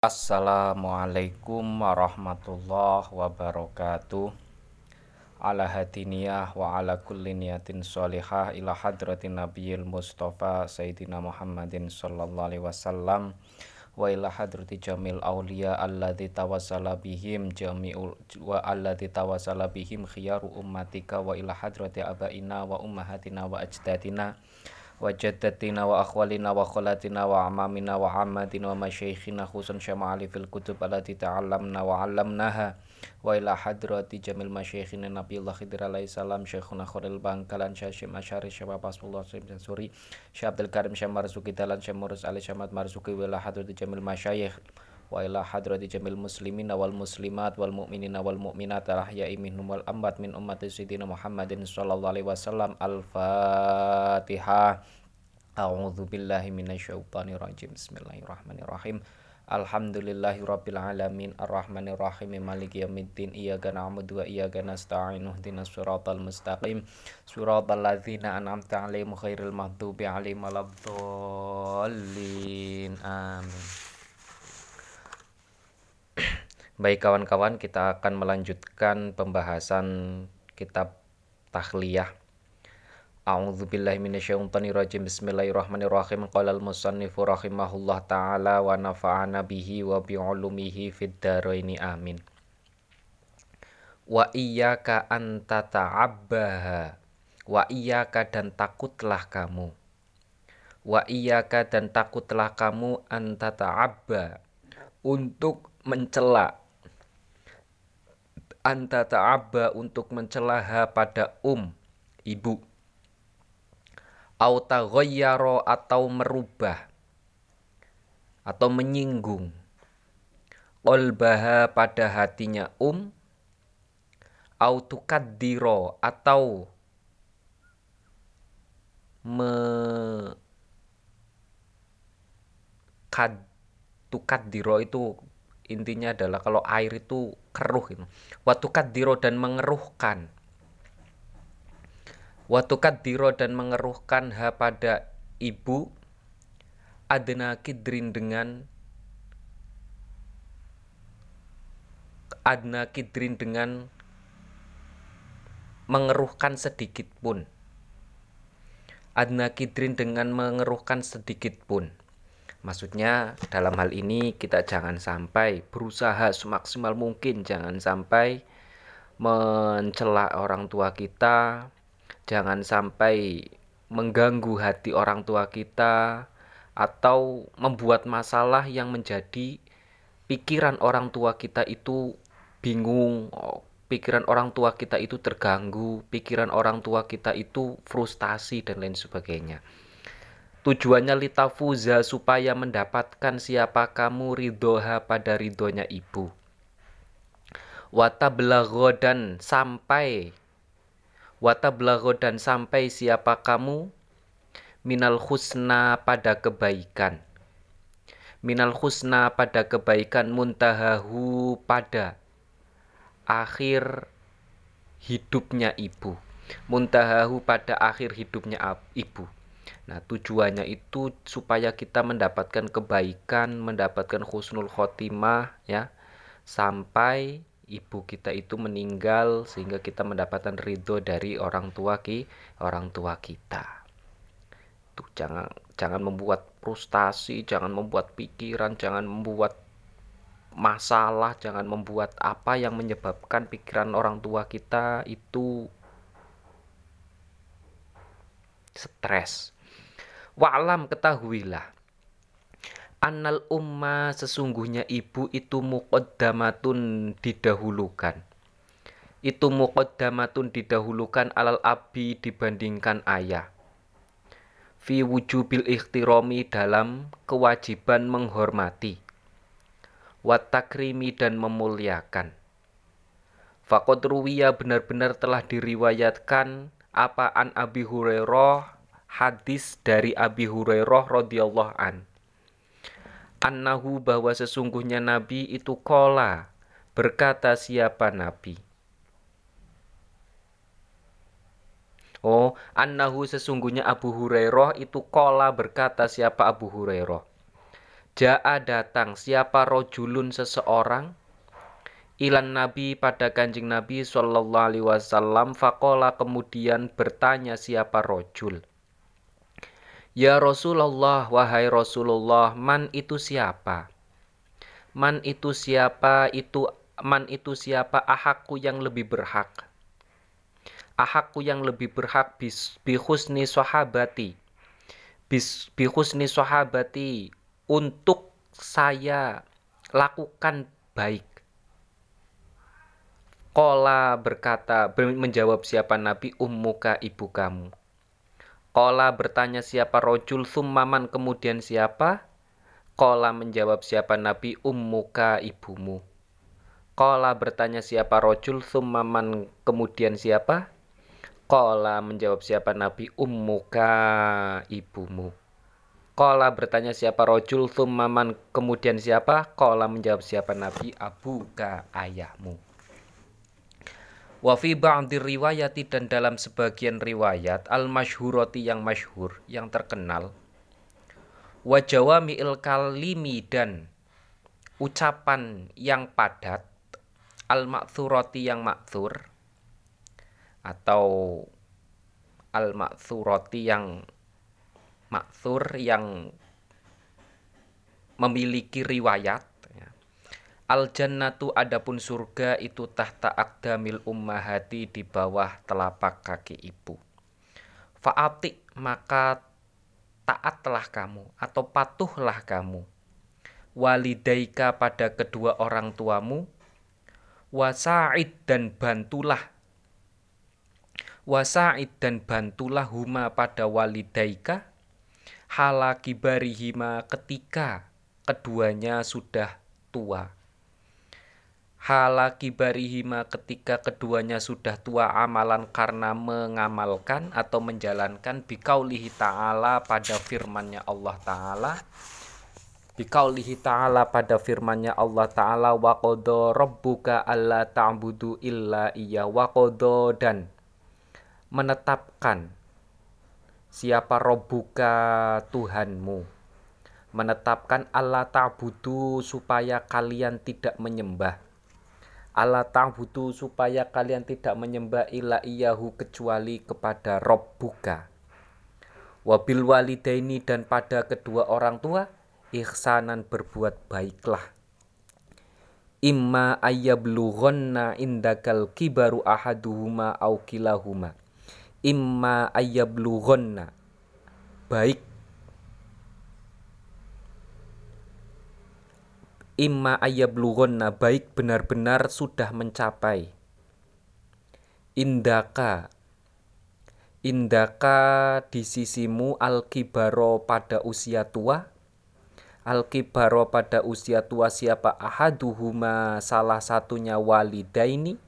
Assalamualaikum warahmatullahi wabarakatuh. Ala hadiniyah wa ala kulli niyatin sholihah ila hadratin nabiyil mustafa sayyidina Muhammadin sallallahu alaihi wasallam wa ila hadrati jamil awliya alladhi tawassala bihim jami'ul wa alladhi tawassala bihim khiyaru ummatika wa ila hadrati abaina wa ummahatina wa ajdadina وجدتنا وأخوالنا وخلاتنا وعمامنا وعماتنا ومشايخنا خصوصا شمعالي في الكتب التي تعلمنا وعلمناها. وإلى حضرة جميع مشايخنا نبي الله خضر عليه السلام شيخنا خليل بانكالان شاشم مشاري شباب أصف الله سوري شاب عبد الكريم شام مرزوقي دالان مرز علي شامات مرزوقي. وإلى حضرة جميع المشايخ wa ila hadrati jamil muslimin wal muslimat wal mu'minin wal mu'minat ahya'i minhum wal amwat min ummati sayyidina Muhammadin sallallahu alaihi wasallam. Al-fatihah a'udzu billahi minasyaitonir rajim. Bismillahirrahmanirrahim. Alhamdulillahi rabbil alamin. Arrahmanir rahim maliki yaumiddin. Iyyaka na'budu wa iyyaka nasta'in. Ihdinas siratal mustaqim. Siratal ladzina an'amta 'alaihim ghairil maghdubi 'alaihim waladdallin. Amin Baik kawan-kawan, kita akan melanjutkan pembahasan kitab Tahliyah. A'udzu billahi minasyaitonir rajim. Bismillahirrahmanirrahim. Qala al-musannifu rahimahullah taala wa nafa'ana bihi wa bi ulumihi fid dharaini amin. Wa iyyaka an tata'abbaha. Wa iyyaka dan takutlah kamu. Wa iyyaka dan takutlah kamu an tata'abba untuk mencela anta ta'abba untuk mencela pada um ibu. Au taghayyara atau merubah atau menyinggung. Qalbaha pada hatinya um au tukaddiro atau me kad tukaddiro itu intinya adalah kalau air itu keruh gitu. Watukat diro dan mengeruhkan. Watukat diro dan mengeruhkan ha pada ibu adna kidrin dengan adna kidrin dengan mengeruhkan sedikit pun. Adna kidrin dengan mengeruhkan sedikit pun. Maksudnya dalam hal ini kita jangan sampai berusaha semaksimal mungkin jangan sampai mencela orang tua kita, jangan sampai mengganggu hati orang tua kita atau membuat masalah yang menjadi pikiran orang tua kita itu bingung, pikiran orang tua kita itu terganggu, pikiran orang tua kita itu frustasi dan lain sebagainya. Tujuannya litafuza supaya mendapatkan siapa kamu ridhoha pada ridhonya ibu. Watablago dan sampai Watablago dan sampai siapa kamu minal husna pada kebaikan. Minal husna pada kebaikan muntahahu pada akhir hidupnya ibu. Muntahahu pada akhir hidupnya ibu Nah, tujuannya itu supaya kita mendapatkan kebaikan, mendapatkan husnul khotimah ya, sampai ibu kita itu meninggal sehingga kita mendapatkan ridho dari orang tua ki, orang tua kita. Tuh jangan jangan membuat frustasi, jangan membuat pikiran, jangan membuat masalah, jangan membuat apa yang menyebabkan pikiran orang tua kita itu stres Wa'lam ketahuilah. Annal umma sesungguhnya ibu itu muqaddamatun didahulukan. Itu muqaddamatun didahulukan alal abi dibandingkan ayah. Fi wujubil ikhtiromi dalam kewajiban menghormati. Watakrimi dan memuliakan. Fakot ruwiya benar-benar telah diriwayatkan apaan Abi Hurairah hadis dari Abi Hurairah radhiyallahu an. Annahu bahwa sesungguhnya Nabi itu kola berkata siapa Nabi. Oh, annahu sesungguhnya Abu Hurairah itu kola berkata siapa Abu Hurairah. Ja'a datang siapa rojulun seseorang ilan Nabi pada kanjeng Nabi Shallallahu Alaihi Wasallam fakola kemudian bertanya siapa rojul Ya Rasulullah wahai Rasulullah man itu siapa? Man itu siapa itu man itu siapa ahakku yang lebih berhak? Ahakku yang lebih berhak bis bihusni sahabati. Bis bihusni sahabati untuk saya lakukan baik. Kola berkata, menjawab siapa Nabi, ummuka ibu kamu. Kola bertanya siapa rojul, summaman kemudian siapa? Kola menjawab siapa Nabi, ummuka ibumu. Kola bertanya siapa rojul, summaman kemudian siapa? Kola menjawab siapa Nabi, ummuka ibumu. Kola bertanya siapa rojul, summaman kemudian siapa? Kola menjawab siapa Nabi, abuka ayahmu. Wa fi riwayati dan dalam sebagian riwayat al masyhurati yang masyhur yang terkenal wa jawami'il kalimi dan ucapan yang padat al maksurati yang maksur atau al maksurati yang maksur yang memiliki riwayat Al jannatu adapun surga itu tahta akdamil ummahati di bawah telapak kaki ibu. Fa'ati maka taatlah kamu atau patuhlah kamu. Walidaika pada kedua orang tuamu. Wasa'id dan bantulah. Wasa'id dan bantulah huma pada walidaika. Halakibarihima ketika keduanya sudah tua hala kibarihima ketika keduanya sudah tua amalan karena mengamalkan atau menjalankan bikaulihi ta'ala pada firmannya Allah ta'ala. Bikaulihi ta'ala pada firmannya Allah ta'ala waqodo rabbuka alla ta'budu illa iya waqodo dan menetapkan siapa robbuka Tuhanmu? Menetapkan Allah ta'budu supaya kalian tidak menyembah Allah ta'budu supaya kalian tidak menyembah ila iyahu kecuali kepada Rob buka. Wabil walidaini dan pada kedua orang tua ihsanan berbuat baiklah. Imma ayyablughanna indakal kibaru ahaduhuma au kilahuma. Imma ayyablughanna baik imma ayablugonna baik benar-benar sudah mencapai. Indaka. Indaka di sisimu al-kibaro pada usia tua. Al-kibaro pada usia tua siapa? Ahaduhuma salah satunya walidaini.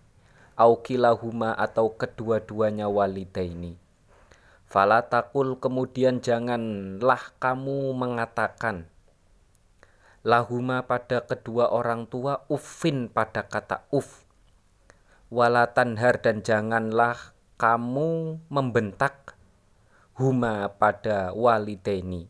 Au kilahuma atau kedua-duanya walidaini. Falatakul kemudian janganlah kamu mengatakan lahuma pada kedua orang tua ufin pada kata uf walatanhar dan janganlah kamu membentak huma pada walidaini.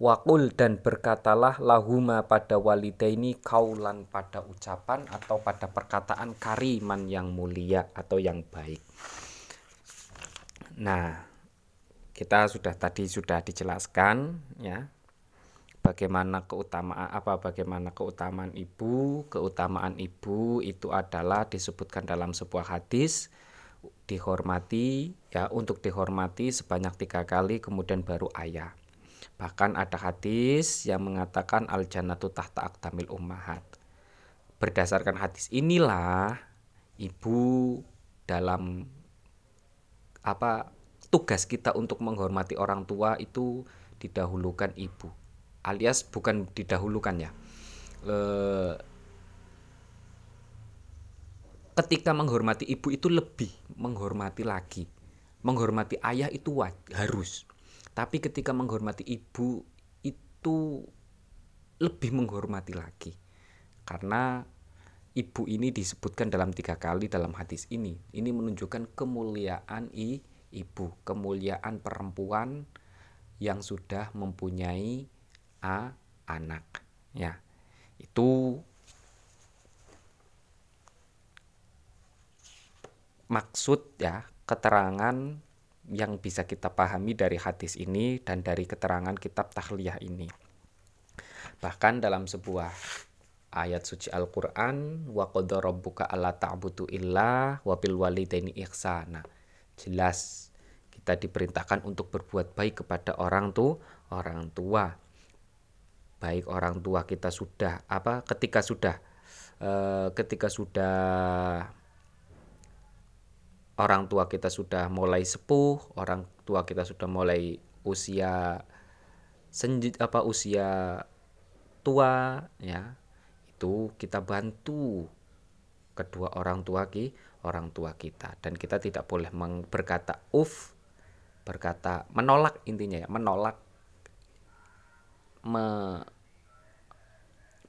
Wakul dan berkatalah lahuma pada walidaini kaulan pada ucapan atau pada perkataan kariman yang mulia atau yang baik. Nah, kita sudah tadi sudah dijelaskan ya bagaimana keutamaan apa bagaimana keutamaan ibu keutamaan ibu itu adalah disebutkan dalam sebuah hadis dihormati ya untuk dihormati sebanyak tiga kali kemudian baru ayah. Bahkan ada hadis yang mengatakan al jannatu tahta aktamil ummahat. Berdasarkan hadis inilah ibu dalam apa tugas kita untuk menghormati orang tua itu didahulukan ibu alias bukan didahulukan ya. E, ketika menghormati ibu itu lebih menghormati lagi. Menghormati ayah itu harus. Tapi ketika menghormati ibu itu lebih menghormati lagi. Karena ibu ini disebutkan dalam tiga kali dalam hadis ini. Ini menunjukkan kemuliaan i, ibu. Kemuliaan perempuan yang sudah mempunyai a anak ya itu maksud ya keterangan yang bisa kita pahami dari hadis ini dan dari keterangan kitab tahliyah ini bahkan dalam sebuah ayat suci Al-Qur'an wa qadara rabbuka alla ta'budu illa wa bil walidaini ihsana. Jelas kita diperintahkan untuk berbuat baik kepada orang tuh orang tua. Baik orang tua kita sudah apa ketika sudah uh, ketika sudah orang tua kita sudah mulai sepuh, orang tua kita sudah mulai usia senjit apa usia tua ya itu kita bantu kedua orang tua ki orang tua kita. Dan kita tidak boleh berkata uf berkata menolak intinya ya menolak me,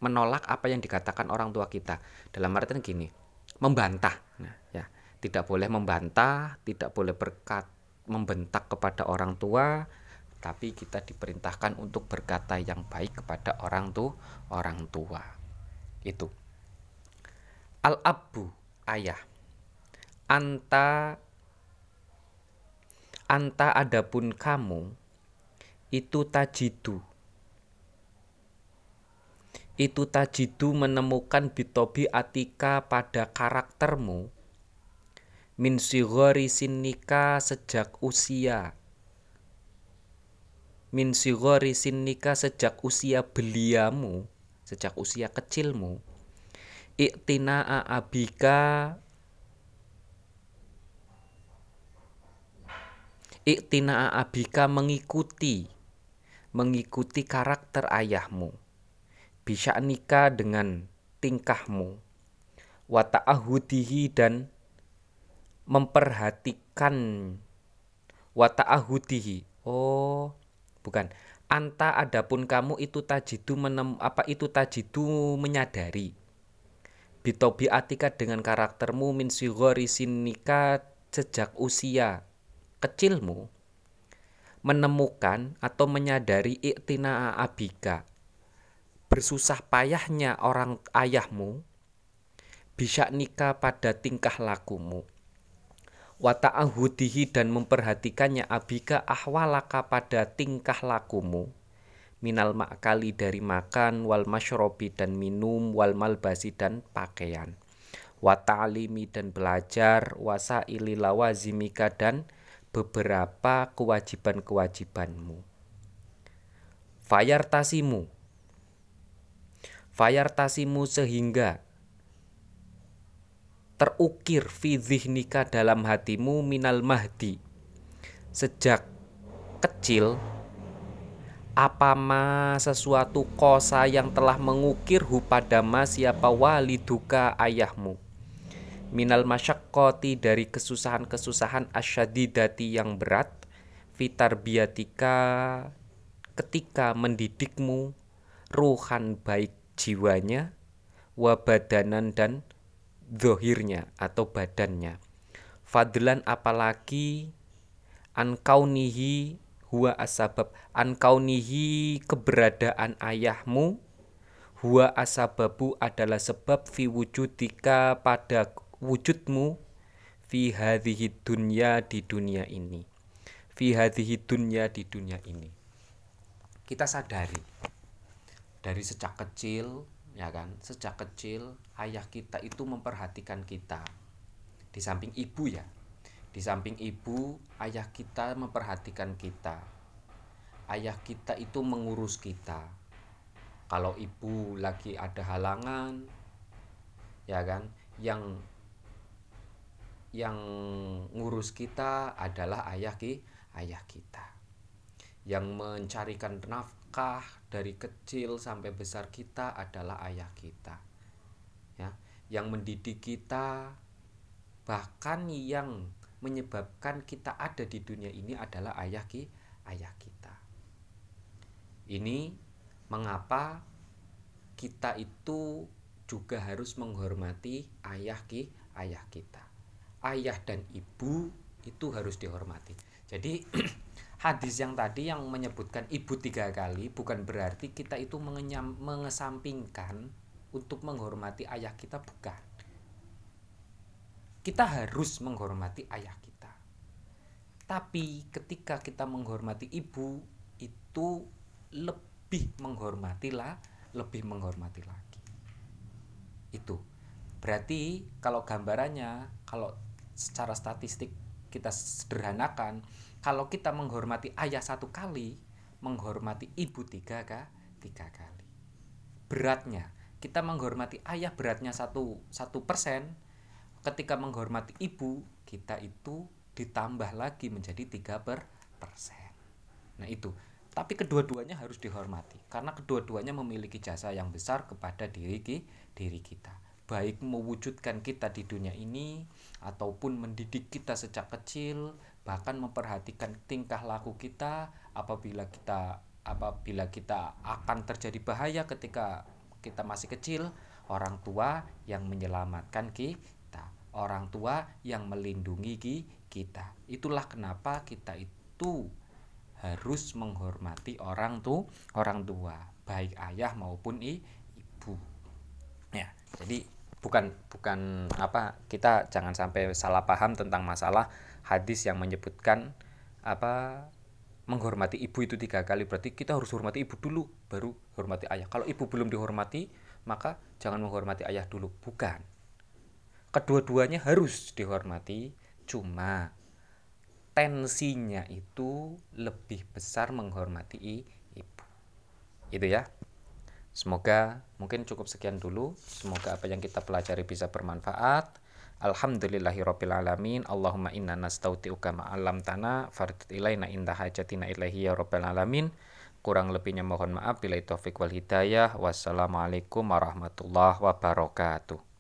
menolak apa yang dikatakan orang tua kita. Dalam artian gini membantah. Nah ya tidak boleh membantah tidak boleh berkat membentak kepada orang tua tapi kita diperintahkan untuk berkata yang baik kepada orang tuh orang tua. Itu. Al abu ayah. Anta anta adapun kamu itu tajidu itu tajidu menemukan bitobi atika pada karaktermu. Min sigori sinika sejak usia. Min sigori sinika sejak usia beliamu sejak usia kecilmu. Iktina abika. Iktina abika mengikuti mengikuti karakter ayahmu bisa nikah dengan tingkahmu. Wata'ahudihi dan memperhatikan. Wata'ahudihi oh bukan. Anta adapun kamu itu tajidu menem apa itu tajidu menyadari. Bitobi atika dengan karaktermu min sigori sinika sejak usia kecilmu. Menemukan atau menyadari iktina abika bersusah payahnya orang ayahmu bisa nikah pada tingkah lakumu. Wata'ahudihi dan memperhatikannya abika ahwalaka pada tingkah lakumu. Minal makali dari makan wal masyrobi dan minum wal malbasi dan pakaian. Wata'alimi dan belajar wasa lawazimika dan beberapa kewajiban-kewajibanmu. Fayartasimu fayartasimu sehingga terukir fi zihnika dalam hatimu minal mahdi. Sejak kecil apa ma sesuatu kosa yang telah mengukir hu pada ma siapa waliduka ayahmu? Minal masyakkoti dari kesusahan-kesusahan asyadidati yang berat fitar biatika ketika mendidikmu ruhan baik jiwanya wabadanan dan zohirnya atau badannya. Fadlan apalagi? Ankaunihi huwa asabab. Ankaunihi keberadaan ayahmu huwa asababu adalah sebab fi wujudika pada wujudmu fi hadhihi dunya di dunia ini. Fi hadhihi dunya di dunia ini. Kita sadari dari sejak kecil ya kan? Sejak kecil ayah kita itu memperhatikan kita. Di samping ibu ya. Di samping ibu ayah kita memperhatikan kita. Ayah kita itu mengurus kita. Kalau ibu lagi ada halangan ya kan? Yang yang ngurus kita adalah ayah ki ayah kita yang mencarikan nafkah dari kecil sampai besar kita adalah ayah kita ya. Yang mendidik kita bahkan yang menyebabkan kita ada di dunia ini adalah ayah ki ayah kita. Ini mengapa kita itu juga harus menghormati ayah ki ayah kita. Ayah dan ibu itu harus dihormati. Jadi hadis yang tadi yang menyebutkan ibu tiga kali bukan berarti kita itu mengenyam, mengesampingkan untuk menghormati ayah kita bukan. Kita harus menghormati ayah kita. Tapi ketika kita menghormati ibu itu lebih menghormati lah lebih menghormati lagi. Itu. Berarti kalau gambarannya kalau secara statistik kita sederhanakan kalau kita menghormati ayah satu kali menghormati ibu tiga kah tiga kali. Beratnya kita menghormati ayah beratnya satu satu persen. Ketika menghormati ibu kita itu ditambah lagi menjadi tiga per persen. Nah itu. Tapi kedua-duanya harus dihormati karena kedua-duanya memiliki jasa yang besar kepada diri diri kita. Baik mewujudkan kita di dunia ini ataupun mendidik kita sejak kecil bahkan memperhatikan tingkah laku kita apabila kita apabila kita akan terjadi bahaya ketika kita masih kecil. Orang tua yang menyelamatkan kita. Orang tua yang melindungi kita. Itulah kenapa kita itu harus menghormati orang tuh orang tua. Baik ayah maupun i, ibu. Ya jadi bukan bukan apa kita jangan sampai salah paham tentang masalah hadis yang menyebutkan apa menghormati ibu itu tiga kali berarti kita harus hormati ibu dulu baru hormati ayah kalau ibu belum dihormati maka jangan menghormati ayah dulu bukan kedua-duanya harus dihormati cuma tensinya itu lebih besar menghormati ibu. Itu ya. Semoga mungkin cukup sekian dulu. Semoga apa yang kita pelajari bisa bermanfaat. Alhamdulillahirabbil alamin. Allahumma inna nastauti'uka ma'alam tanah fardit ilaina inda hajatina ilahi ya rabbil alamin. Kurang lebihnya mohon maaf bila taufik wal hidayah. Wassalamualaikum warahmatullahi wabarakatuh.